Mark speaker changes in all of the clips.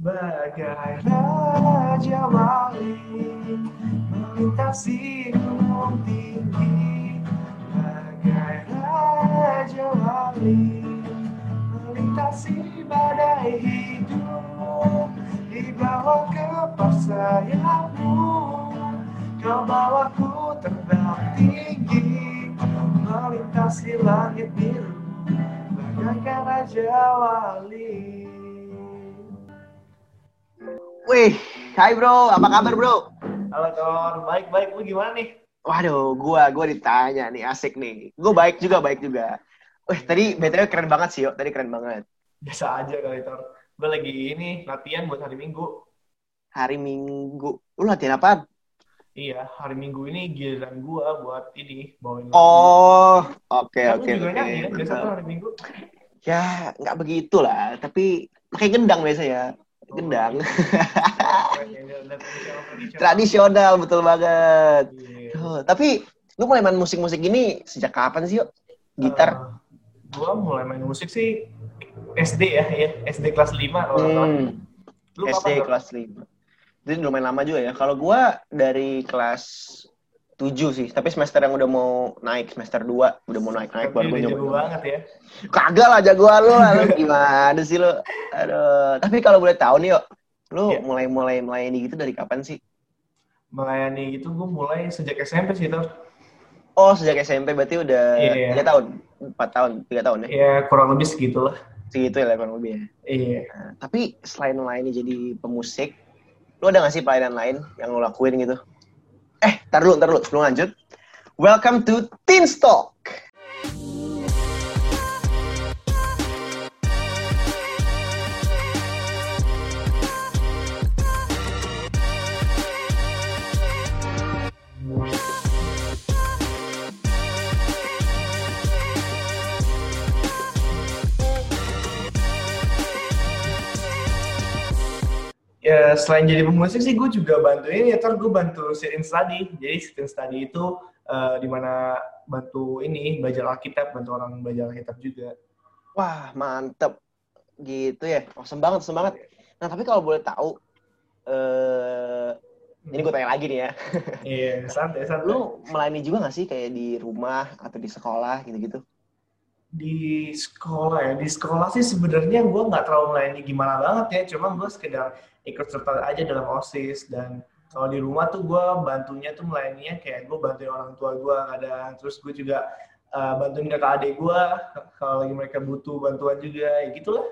Speaker 1: Bagai raja wali melintasi gunung tinggi. Bagai raja wali melintasi badai hidup Dibawa ke sayapmu Kau bawaku terbang tinggi Melintasi langit biru. Bagaikan raja wali
Speaker 2: Wih, hai bro, apa kabar bro?
Speaker 1: Halo Tor, baik-baik lu gimana nih?
Speaker 2: Waduh, gua gua ditanya nih, asik nih. Gue baik juga, baik juga. Wih, tadi BTW keren banget sih, yuk. Tadi keren banget.
Speaker 1: Biasa aja kali Tor. Gue lagi ini latihan buat hari Minggu.
Speaker 2: Hari Minggu. Lu latihan apa?
Speaker 1: Iya, hari Minggu ini giliran gua buat ini bawain.
Speaker 2: Oh, oke
Speaker 1: Kan lu
Speaker 2: oke
Speaker 1: juga kan biasa tuh hari Minggu.
Speaker 2: Ya, nggak begitu lah. Tapi pakai gendang biasa ya. Gendang.
Speaker 1: Keren ya, dan tradisional- tradisional.
Speaker 2: Betul banget.
Speaker 1: Iya.
Speaker 2: Oh, tapi lu mulai main musik-musik ini sejak kapan sih, yuk? Gitar?
Speaker 1: Eh, gua mulai main musik sih SD ya, ya SD kelas 5 kalau.
Speaker 2: Hmm.
Speaker 1: Lu
Speaker 2: SD
Speaker 1: kapan,
Speaker 2: kelas 5. Jadi lumayan lama juga ya. Kalau gua dari kelas 7 sih, tapi semester yang udah mau naik, semester 2 udah mau naik-naik baru
Speaker 1: udah
Speaker 2: gue
Speaker 1: jago banget ya.
Speaker 2: Kagak lah jagoan lu, lah. lu gimana sih lu? Aduh, tapi kalau boleh tahu nih, yuk, lu
Speaker 1: Iya.
Speaker 2: mulai-mulai melayani gitu dari kapan sih?
Speaker 1: Melayani itu gue mulai sejak SMP sih tuh.
Speaker 2: Oh, sejak SMP berarti udah
Speaker 1: Iya.
Speaker 2: tiga tahun, empat tahun, tiga tahun ya?
Speaker 1: Ya kurang lebih segitulah.
Speaker 2: Segitu ya kurang lebih ya.
Speaker 1: Iya.
Speaker 2: Nah, tapi selain melayani jadi pemusik, lu ada gak sih pelayanan lain yang lu lakuin gitu? Eh, tar dulu, tar dulu, sebelum lanjut. Welcome to Teen Talk.
Speaker 1: Selain jadi pemusik sih gue juga bantuin ya ter gue bantu sit in study. Jadi sit in study itu eh, di mana bantu ini belajar Alkitab, bantu orang belajar Alkitab juga.
Speaker 2: Wah, mantep. Gitu ya. Awesome banget, awesome banget. Nah, tapi kalau boleh tahu, eh ini gue tanya lagi nih ya.
Speaker 1: Iya, santai santai.
Speaker 2: Lu melayani juga gak sih kayak di rumah atau di sekolah gitu-gitu?
Speaker 1: Di sekolah ya. Di sekolah sih sebenarnya gue nggak terlalu melayani gimana banget ya. Cuma gue sekedar ikut serta aja dalam osis dan kalau di rumah tuh gue bantunya tuh melayaninya kayak gue bantuin orang tua gue kadang. Terus gue juga uh, bantuin kakak adik gue kalau lagi mereka butuh bantuan juga. Ya gitulah.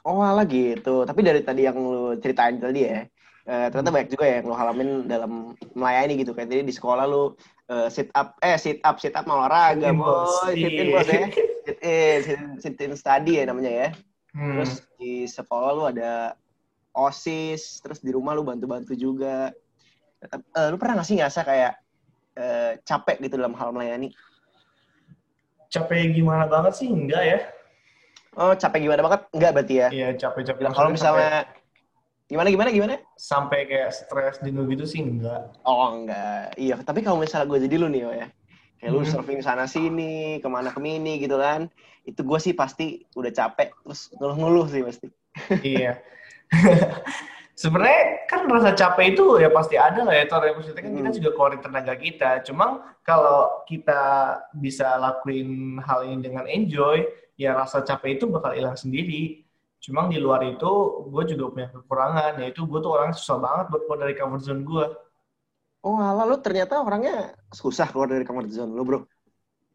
Speaker 2: Oh, alah gitu. Tapi dari tadi yang lu ceritain tadi ya, eh, ternyata banyak juga ya yang lu halamin dalam melayani gitu. Kayak tadi di sekolah lu eh, sit up, eh sit up, sit up mau olahraga,
Speaker 1: bos.
Speaker 2: boy. Sit in,
Speaker 1: Iya.
Speaker 2: bos ya. Sit in, sit in, sit in study ya namanya ya.
Speaker 1: Hmm.
Speaker 2: Terus di sekolah lu ada OSIS, terus di rumah lu bantu-bantu juga. Eh, lu pernah gak sih ngerasa kayak eh, capek gitu dalam hal melayani?
Speaker 1: capek gimana banget sih enggak ya
Speaker 2: Oh, capek gimana banget? Enggak berarti ya?
Speaker 1: iya capek-capek
Speaker 2: kalau misalnya gimana gimana gimana?
Speaker 1: sampai, kayak stres jenuh gitu sih enggak
Speaker 2: Oh enggak, iya. Tapi kalau misalnya gue jadi lu nih, Yo, ya. Kayak lu
Speaker 1: Mhm.
Speaker 2: surfing sana sini, ke mana kemini gitu kan. Itu gue sih pasti udah capek, terus ngeluh-ngeluh sih pasti.
Speaker 1: Iya. Sebenarnya kan rasa capek itu ya pasti ada lah ya, Tor. Ya, Maksudnya kan kita
Speaker 2: Hmm.
Speaker 1: juga keluarin tenaga kita. Cuma kalau kita bisa lakuin hal ini dengan enjoy, ya rasa capek itu bakal hilang sendiri. Cuma di luar itu, gue juga punya kekurangan, yaitu gue tuh orang susah banget buat keluar dari comfort zone gue.
Speaker 2: Oh alah, lu ternyata orangnya susah keluar dari comfort zone lu, bro.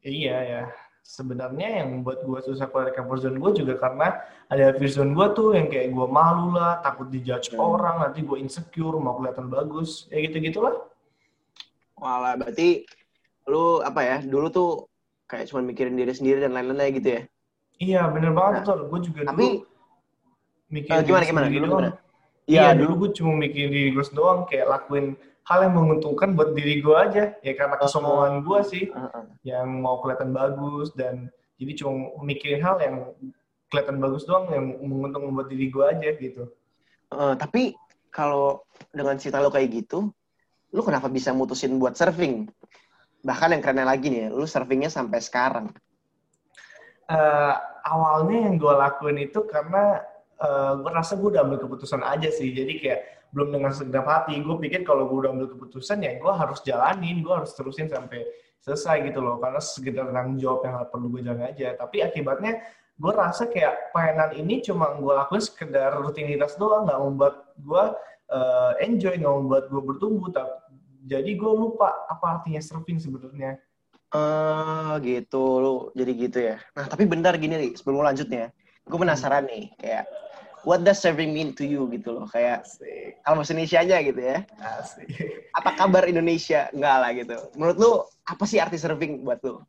Speaker 1: Iya ya. Sebenarnya yang membuat gue susah keluar dari comfort zone gue juga karena ada fear zone gue tuh yang kayak gue malu lah, takut dijudge
Speaker 2: Hmm.
Speaker 1: orang, nanti gue insecure, mau kelihatan bagus, ya gitu-gitulah.
Speaker 2: Walah, berarti lu apa ya, dulu tuh kayak cuma mikirin diri sendiri dan lain-lain gitu ya.
Speaker 1: Iya, bener banget,
Speaker 2: Nah.
Speaker 1: Gue juga
Speaker 2: Tapi
Speaker 1: dulu mikir
Speaker 2: gimana
Speaker 1: diri
Speaker 2: gimana?
Speaker 1: sendiri
Speaker 2: Dulu gimana?
Speaker 1: Iya, dulu gue cuma mikirin diri gue doang, kayak lakuin hal yang menguntungkan buat diri gue aja. Ya karena kesombongan gue sih,
Speaker 2: Heeh.
Speaker 1: yang mau kelihatan bagus, dan jadi cuma mikirin hal yang kelihatan bagus doang, yang menguntungkan buat diri gue aja, gitu.
Speaker 2: Heeh, tapi kalau dengan cerita lo kayak gitu, lu kenapa bisa mutusin buat surfing? Bahkan yang kerennya lagi nih, lu surfingnya sampai sekarang.
Speaker 1: Eh, awalnya yang gue lakuin itu karena uh, gue rasa gue udah ambil keputusan aja sih. Jadi kayak belum dengan segenap hati. Gue pikir kalau gue udah ambil keputusan ya gue harus jalanin, gue harus terusin sampai selesai gitu loh. Karena sekedar tanggung jawab yang perlu gue jalan aja. Tapi akibatnya gue rasa kayak mainan ini cuma gue lakuin sekedar rutinitas doang, nggak membuat gue uh, enjoy, nggak membuat gue bertumbuh. Tapi, jadi gue lupa apa artinya surfing sebenarnya.
Speaker 2: Uh, gitu, lu jadi gitu ya. Nah, tapi bentar gini nih, sebelum lanjutnya, gue penasaran nih, kayak what does serving mean to you gitu loh kayak kalau bahasa Indonesia aja gitu ya Asik. apa kabar Indonesia enggak lah gitu menurut lu apa sih arti serving buat lu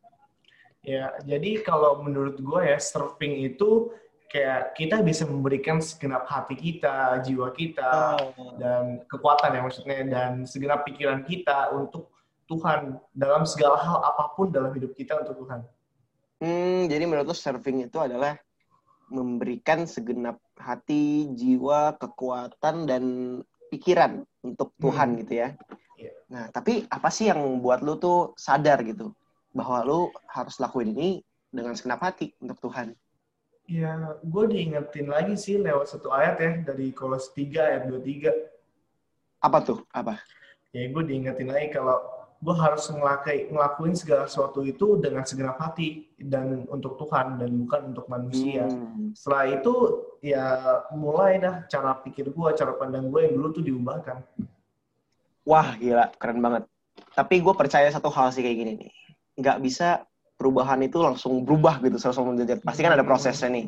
Speaker 1: ya jadi kalau menurut gue ya serving itu kayak kita bisa memberikan segenap hati kita, jiwa kita, oh. dan kekuatan ya maksudnya, dan segenap pikiran kita untuk Tuhan dalam segala hal apa pun dalam hidup kita untuk Tuhan.
Speaker 2: Hmm, jadi menurut lu serving itu adalah memberikan segenap hati, jiwa, kekuatan dan pikiran untuk Tuhan hmm. gitu ya. Yeah. Nah, tapi apa sih yang buat lu tuh sadar gitu bahwa lu harus lakuin ini dengan segenap hati untuk Tuhan?
Speaker 1: Ya, gue diingetin lagi sih lewat satu ayat ya dari Kolose 3 ayat 23.
Speaker 2: Apa tuh? Apa?
Speaker 1: Ya, gue diingetin lagi kalau gue harus ngelakuin, ngelakuin segala sesuatu itu dengan segenap hati dan untuk Tuhan dan bukan untuk manusia. Hmm. Setelah itu ya mulai dah cara pikir gue, cara pandang gue yang dulu tuh diubahkan.
Speaker 2: Wah gila, keren banget. Tapi gue percaya satu hal sih kayak gini nih. Nggak bisa perubahan itu langsung berubah gitu, langsung menjadi. Pasti kan ada hmm. prosesnya nih.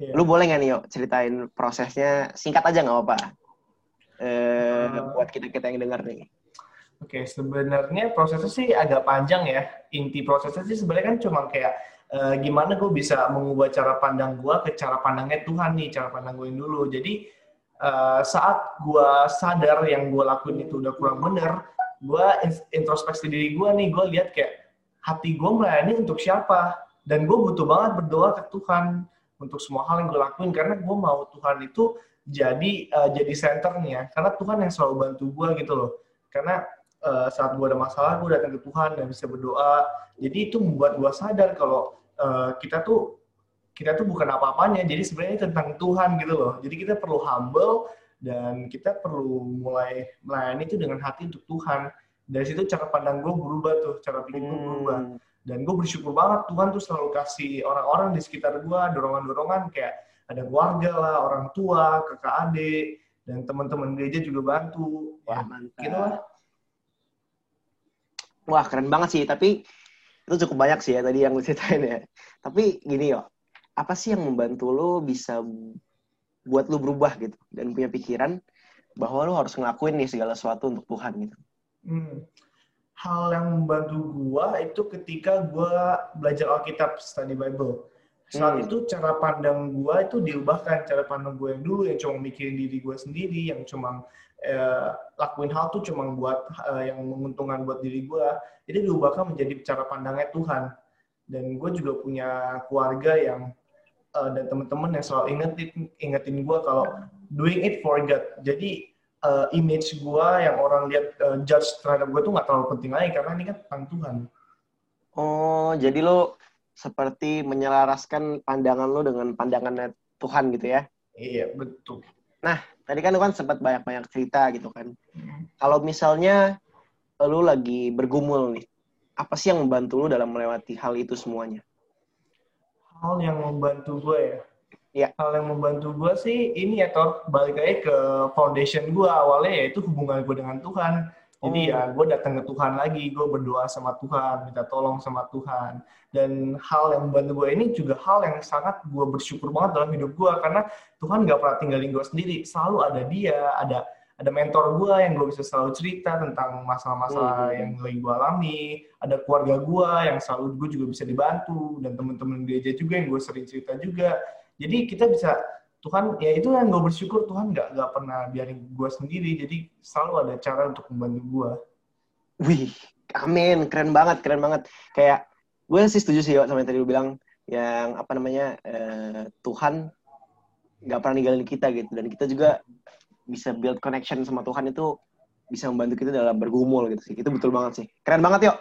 Speaker 2: Yeah. Lu boleh nggak nih yuk ceritain prosesnya singkat aja nggak apa-apa. Eh, uh, buat kita-kita yang dengar nih.
Speaker 1: Oke, okay, sebenarnya prosesnya sih agak panjang ya. Inti prosesnya sih sebenarnya kan cuma kayak uh, gimana gue bisa mengubah cara pandang gue ke cara pandangnya Tuhan nih, cara pandang gue dulu. Jadi uh, saat gue sadar yang gue lakuin itu udah kurang bener, gue introspeksi diri gue nih, gue lihat kayak hati gue melayani untuk siapa. Dan gue butuh banget berdoa ke Tuhan untuk semua hal yang gue lakuin karena gue mau Tuhan itu jadi uh, jadi centernya karena Tuhan yang selalu bantu gue gitu loh karena uh, saat gue ada masalah gue datang ke Tuhan dan bisa berdoa. Jadi itu membuat gue sadar kalau uh, kita tuh kita tuh bukan apa-apanya. Jadi sebenarnya tentang Tuhan gitu loh. Jadi kita perlu humble dan kita perlu mulai melayani itu dengan hati untuk Tuhan. Dari situ cara pandang gue berubah tuh cara pikir gue berubah. Hmm. dan gue bersyukur banget Tuhan tuh selalu kasih orang-orang di sekitar gue dorongan-dorongan kayak ada keluarga lah orang tua kakak adik dan teman-teman gereja juga bantu.
Speaker 2: Wah ya, mantap. gitu lah Wah, keren banget sih. Tapi itu cukup banyak sih ya tadi yang lu ceritain ya. Tapi gini yo, apa sih yang membantu lo bisa buat lo berubah gitu dan punya pikiran bahwa lo harus ngelakuin nih segala sesuatu untuk Tuhan gitu. Hmm.
Speaker 1: Hal yang membantu gua itu ketika gua belajar Alkitab, study Bible. Saat hmm. itu cara pandang gua itu diubahkan cara pandang gua yang dulu yang cuma mikirin diri gua sendiri, yang cuma eh, lakuin hal tuh cuma buat eh, yang menguntungkan buat diri gue jadi diubahkan menjadi cara pandangnya Tuhan. Dan gue juga punya keluarga yang eh, dan teman-teman yang selalu ingetin ingetin gue kalau doing it for God. Jadi uh, image gue yang orang lihat uh, judge terhadap gue tuh nggak terlalu penting lagi karena ini kan tentang Tuhan.
Speaker 2: Oh jadi lo seperti menyelaraskan pandangan lo dengan pandangannya Tuhan gitu ya?
Speaker 1: Iya betul.
Speaker 2: Nah, tadi kan lu kan sempat banyak-banyak cerita gitu kan. Hmm. Kalau misalnya lu lagi bergumul nih, apa sih yang membantu lu dalam melewati hal itu semuanya?
Speaker 1: Hal yang membantu gue ya?
Speaker 2: Ya.
Speaker 1: Hal yang membantu gue sih ini ya, Tor, balik lagi ke foundation gue awalnya yaitu hubungan gue dengan Tuhan. Jadi ya gue datang ke Tuhan lagi, gue berdoa sama Tuhan, minta tolong sama Tuhan. Dan hal yang membantu gue ini juga hal yang sangat gue bersyukur banget dalam hidup gue karena Tuhan gak pernah tinggalin gue sendiri, selalu ada dia, ada ada mentor gue yang gue bisa selalu cerita tentang masalah-masalah hmm. yang lagi gue alami, ada keluarga gue yang selalu gue juga bisa dibantu dan teman-teman gereja juga yang gue sering cerita juga. Jadi kita bisa Tuhan ya itu yang gue bersyukur Tuhan nggak nggak pernah biarin gue sendiri jadi selalu ada cara untuk membantu gue.
Speaker 2: Wih, amin, keren banget, keren banget. Kayak gue sih setuju sih sama yang tadi lu bilang yang apa namanya eh, Tuhan nggak pernah ninggalin kita gitu dan kita juga bisa build connection sama Tuhan itu bisa membantu kita dalam bergumul gitu sih. Itu betul banget sih. Keren banget yuk.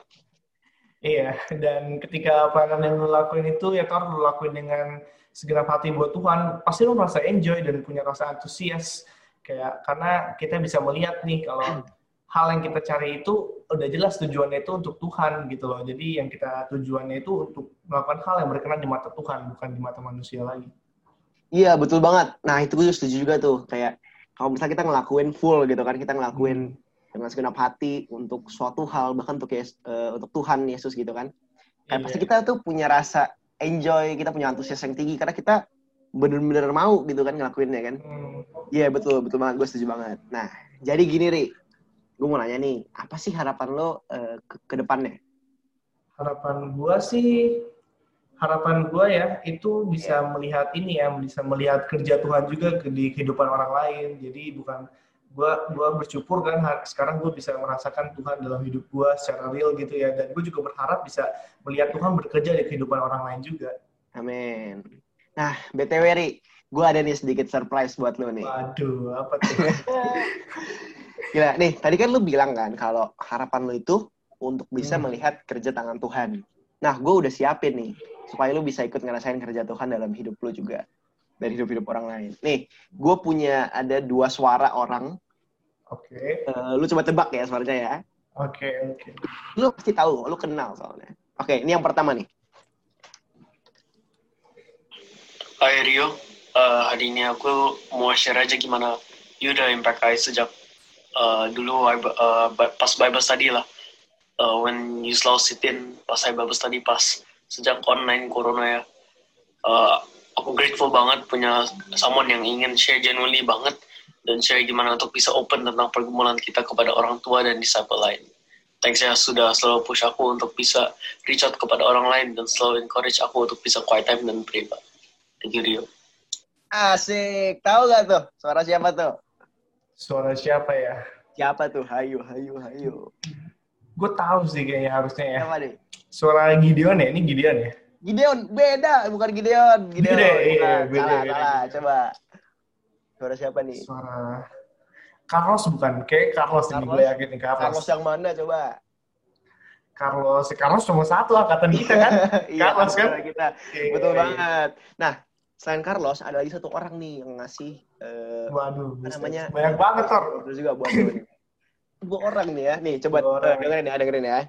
Speaker 1: Iya, dan ketika pelayanan yang lu lakuin itu ya Tor lu lakuin dengan segenap hati buat Tuhan, pasti lo merasa enjoy dan punya rasa antusias. Kayak karena kita bisa melihat nih kalau hal yang kita cari itu udah jelas tujuannya itu untuk Tuhan gitu loh. Jadi yang kita tujuannya itu untuk melakukan hal yang berkenan di mata Tuhan, bukan di mata manusia lagi.
Speaker 2: Iya, betul banget. Nah, itu gue setuju juga tuh. Kayak kalau misalnya kita ngelakuin full gitu kan, kita ngelakuin hmm. Dengan segenap hati untuk suatu hal, bahkan untuk yes, uh, untuk Tuhan Yesus gitu kan. Kayak yeah. pasti kita tuh punya rasa enjoy, kita punya antusias yang tinggi karena kita bener-bener mau gitu kan ngelakuinnya kan. Hmm. Iya hmm. yeah, betul, betul banget, gue setuju banget. Nah, jadi gini Ri, gue mau nanya nih, apa sih harapan lo uh, ke, ke depannya?
Speaker 1: Harapan gue sih, harapan gue ya itu bisa yeah. melihat ini ya, bisa melihat kerja Tuhan juga di kehidupan orang lain. Jadi bukan gue gua bersyukur kan sekarang gue bisa merasakan Tuhan dalam hidup gue secara real gitu ya. Dan gue juga berharap bisa melihat Tuhan bekerja di kehidupan orang lain juga.
Speaker 2: Amin. Nah btw Ri gue ada nih sedikit surprise buat lo nih.
Speaker 1: Waduh apa tuh?
Speaker 2: Gila, nih tadi kan lo bilang kan kalau harapan lo itu untuk bisa hmm. melihat kerja tangan Tuhan. Nah gue udah siapin nih supaya lo bisa ikut ngerasain kerja Tuhan dalam hidup lo juga. Dari hidup-hidup orang lain. Nih, gue punya ada dua suara orang
Speaker 1: Oke. Okay.
Speaker 2: Uh, lu coba tebak ya suaranya ya.
Speaker 1: Oke, okay, oke. Okay.
Speaker 2: Lu pasti tahu, lu kenal soalnya. Oke, okay, ini yang pertama nih.
Speaker 3: Hai Rio, uh, hari ini aku mau share aja gimana you udah impact I sejak uh, dulu I, uh, pas Bible study lah. Uh, when you selalu sitin pas I Bible study pas sejak online corona ya. Uh, aku grateful banget punya someone yang ingin share genuinely banget dan share gimana untuk bisa open tentang pergumulan kita kepada orang tua dan disciple lain. Thanks ya sudah selalu push aku untuk bisa reach out kepada orang lain dan selalu encourage aku untuk bisa quiet time dan pray. Thank you Rio.
Speaker 2: Asik, tahu gak tuh suara siapa tuh?
Speaker 1: Suara siapa ya?
Speaker 2: Siapa tuh? Hayu, hayu, hayu.
Speaker 1: Gue tahu sih kayaknya harusnya ya.
Speaker 2: Siapa deh?
Speaker 1: Suara Gideon ya? Ini Gideon ya?
Speaker 2: Gideon, beda, bukan Gideon. Gideon.
Speaker 1: Beda, iya, beda,
Speaker 2: salah, beda, salah. Coba. Suara siapa nih?
Speaker 1: Suara Carlos bukan? Kayak Carlos, Carlos ini gue yakin nih Carlos.
Speaker 2: Carlos yang mana coba?
Speaker 1: Carlos, Carlos cuma satu angkatan kita kan?
Speaker 2: iya, Carlos kan? Kita. Okay, Betul banget. Nah, selain Carlos ada lagi satu orang nih yang ngasih uh,
Speaker 1: waduh
Speaker 2: namanya
Speaker 1: banyak banget Tor.
Speaker 2: terus juga buat gue dua orang nih ya nih coba uh, dengerin ya dengerin ya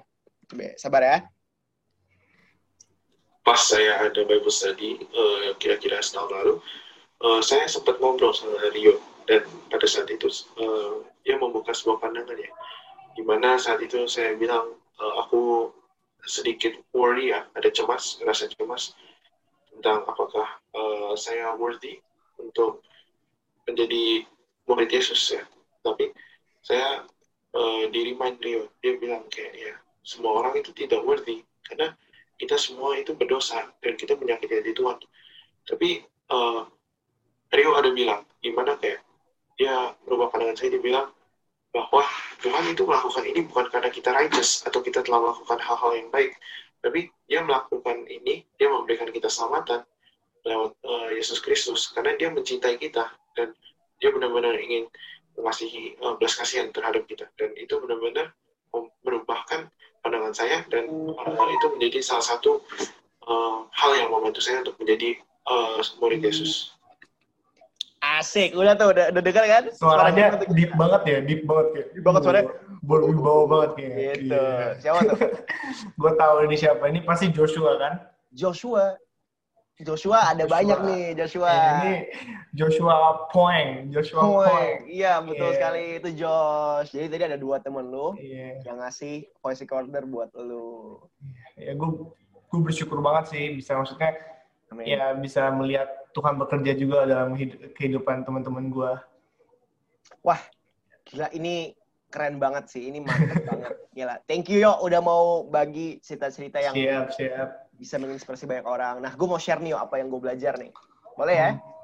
Speaker 2: coba sabar ya
Speaker 4: pas saya ada Bible study uh, kira-kira setahun lalu uh, saya sempat ngobrol sama Rio dan pada saat itu uh, dia membuka sebuah pandangan ya di mana saat itu saya bilang uh, aku sedikit worry ya ada cemas rasa cemas tentang apakah uh, saya worthy untuk menjadi murid Yesus ya. Tapi saya uh, di Rio dia bilang kayak ya semua orang itu tidak worthy karena kita semua itu berdosa dan kita menyakiti hati Tuhan. Tapi uh, Rio ada bilang gimana kayak dia berubah pandangan saya dia bilang bahwa Tuhan itu melakukan ini bukan karena kita righteous atau kita telah melakukan hal-hal yang baik tapi dia melakukan ini dia memberikan kita selamatan lewat uh, Yesus Kristus karena dia mencintai kita dan dia benar-benar ingin mengasihi uh, belas kasihan terhadap kita dan itu benar-benar merubahkan pandangan saya dan uh, itu menjadi salah satu uh, hal yang membantu saya untuk menjadi uh, murid Yesus.
Speaker 2: Asik, udah tuh, udah, udah dengar kan?
Speaker 1: Suaranya Suara deep banget ya, deep banget kayak.
Speaker 2: Deep banget suaranya.
Speaker 1: Berwibawa banget kayak.
Speaker 2: Gitu. Yeah. Siapa tuh?
Speaker 1: gue tahu ini siapa. Ini pasti Joshua kan?
Speaker 2: Joshua. Joshua ada Joshua. banyak nih Joshua.
Speaker 1: Eh, ini Joshua Poeng, Joshua Poeng.
Speaker 2: Iya betul yeah. sekali itu Josh. Jadi tadi ada dua temen lu yeah. yang ngasih voice recorder buat lu.
Speaker 1: Ya gue gue bersyukur banget sih bisa maksudnya Amin. ya bisa melihat Tuhan bekerja juga dalam kehidupan teman-teman gue.
Speaker 2: Wah, gila ini keren banget sih. Ini mantap banget. Gila. Thank you yo udah mau bagi cerita-cerita yang
Speaker 1: siap, siap.
Speaker 2: bisa menginspirasi banyak orang. Nah, gue mau share nih yo apa yang gue belajar nih. Boleh ya? Hmm.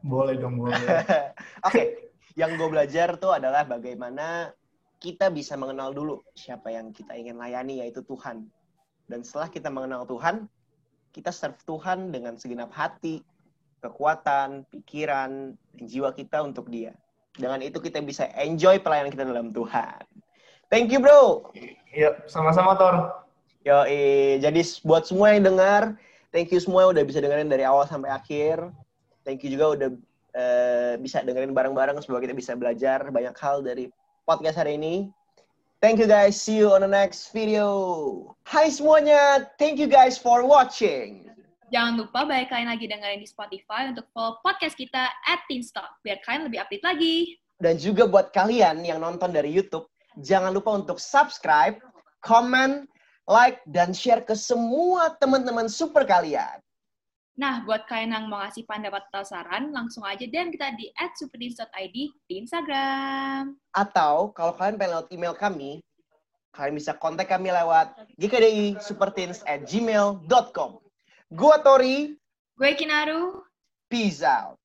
Speaker 1: Boleh dong, boleh.
Speaker 2: Oke. okay. Yang gue belajar tuh adalah bagaimana kita bisa mengenal dulu siapa yang kita ingin layani, yaitu Tuhan. Dan setelah kita mengenal Tuhan, kita serve Tuhan dengan segenap hati, kekuatan, pikiran, jiwa kita untuk dia. Dengan itu kita bisa enjoy pelayanan kita dalam Tuhan. Thank you, bro.
Speaker 1: Iya, sama-sama, Tor.
Speaker 2: Yo, jadi buat semua yang dengar, Thank you semua udah bisa dengerin dari awal sampai akhir. Thank you juga udah uh, bisa dengerin bareng-bareng semoga kita bisa belajar banyak hal dari podcast hari ini. Thank you guys. See you on the next video. Hai semuanya. Thank you guys for watching.
Speaker 5: Jangan lupa balik kalian lagi dengerin di Spotify untuk follow podcast kita at Teenstalk biar kalian lebih update lagi.
Speaker 2: Dan juga buat kalian yang nonton dari YouTube, jangan lupa untuk subscribe, comment, like, dan share ke semua teman-teman super kalian.
Speaker 5: Nah, buat kalian yang mau ngasih pendapat atau saran, langsung aja DM kita di @superdins.id di Instagram.
Speaker 2: Atau kalau kalian pengen lewat email kami, kalian bisa kontak kami lewat gkdi at gmail.com. Gua Tori.
Speaker 5: Gue Kinaru.
Speaker 2: Peace out.